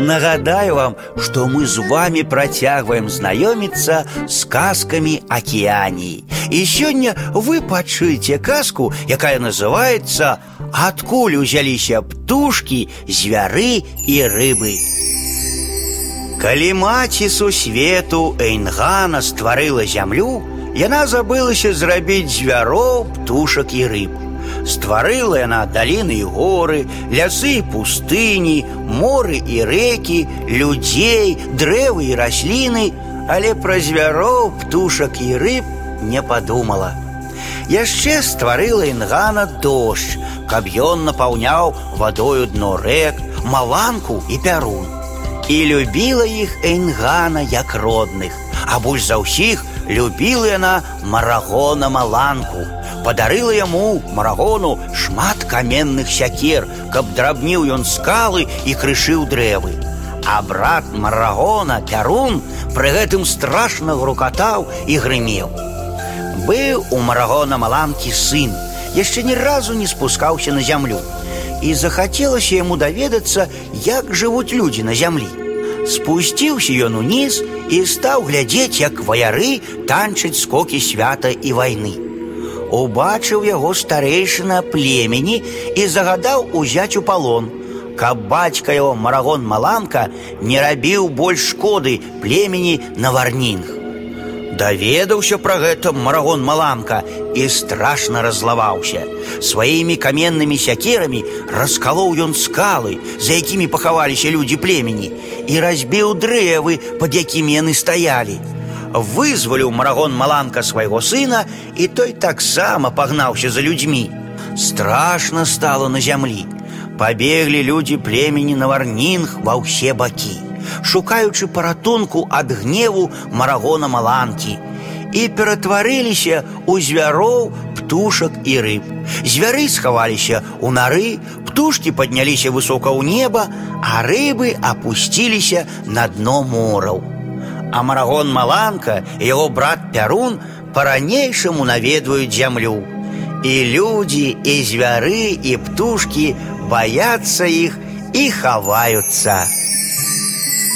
Нагадаю вам, что мы с вами протягиваем знакомиться с сказками океании. И сегодня вы пачуеце казку, якая называется «Откуль узяліся птушки, звяры и рыбы». Калі маці сусвету Эйнгана стварыла зямлю, яна забылася зрабіць звяроў, птушак і рыб. Стварыла яна даліны і горы, лясы і пустыні, моры і рэкі, людзей, дрэвы і расліны, але пра звяроў, птушак і рыб не падумала. Яшчэ стварыла інгана дождж, каб ён напаўняў вадою дно рэк, маланку і пярун. І любіла іх Эйнгана як родных, а больш за ўсіх любіла яна марагона маланку. Падарыла яму марагону шмат каменных сякер, каб драбніў ён скалы і крышыў дрэвы. А брат марагона пярун пры гэтым страшна грукатаў і грымеў. Быў у марагона маланкі сын, яшчэ ні разу не спускаўся на зямлю. І захацелася яму даведацца, як жывуць людзі на зямлі. Спусціўся ён уніз і стаў глядзець, як ваяры танчаць скокі свята і вайны. Убачыў яго старэйшына племені і загадаў узяць у палон, каб бацька яго марагон маланка не рабіў больш шкоды племені на варнінг. Даведаўся пра гэта марагон маланка і страшна разлаваўся. Сваімі каменнымі сякерамі раскалоў ён скалы, за якімі пахаваліся людзі племені, і разбіў дрэвы, пад якімі яны стаялі. Вызваліў марагон маланка свайго сына, і той таксама пагнаўся за людзьмі. Страшна стало на зямлі. Пабеглі людзі племені на варнінг ва ўсе бакі шукаючы паратунку ад гневу марагона маланкі і ператварыліся ў звяроў птушак і рыб. Звяры схаваліся ў нары, птушкі падняліся высока ў неба, а рыбы апусціліся на дно мораў. А марагон маланка і яго брат пярун па-ранейшаму наведваюць зямлю. І людзі, і звяры, і птушкі баяцца іх і хаваюцца.